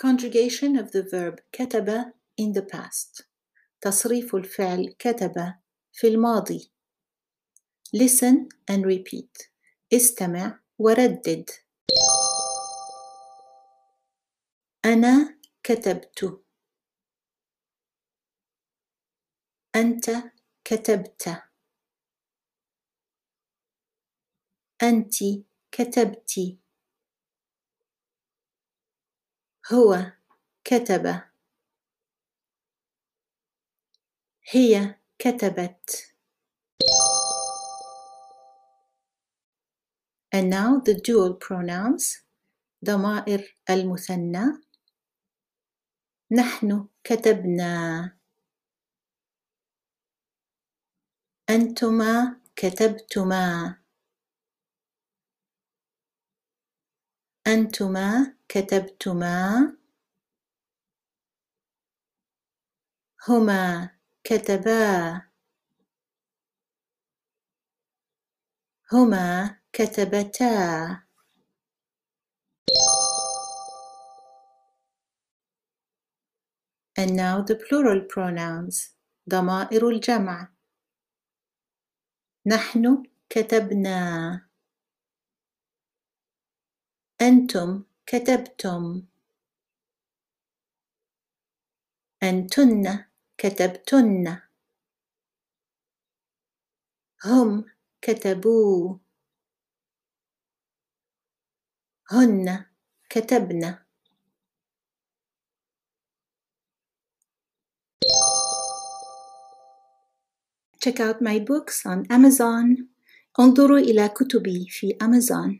Conjugation of the verb كتب in the past تصريف الفعل كتب في الماضي Listen and repeat استمع وردد أنا كتبت أنت كتبت أنت كتبتِ هو كتب. هي كتبت. And now the dual pronouns ضمائر المثنى. نحن كتبنا. أنتما كتبتما. أنتما كتبتما هما كتبا هما كتبتا. And now the plural pronouns. ضمائر الجمع. نحن كتبنا. أنتم كتبتم أنتن كتبتن هم كتبوا هن كتبن Check out my books on Amazon. انظروا إلى كتبي في أمازون.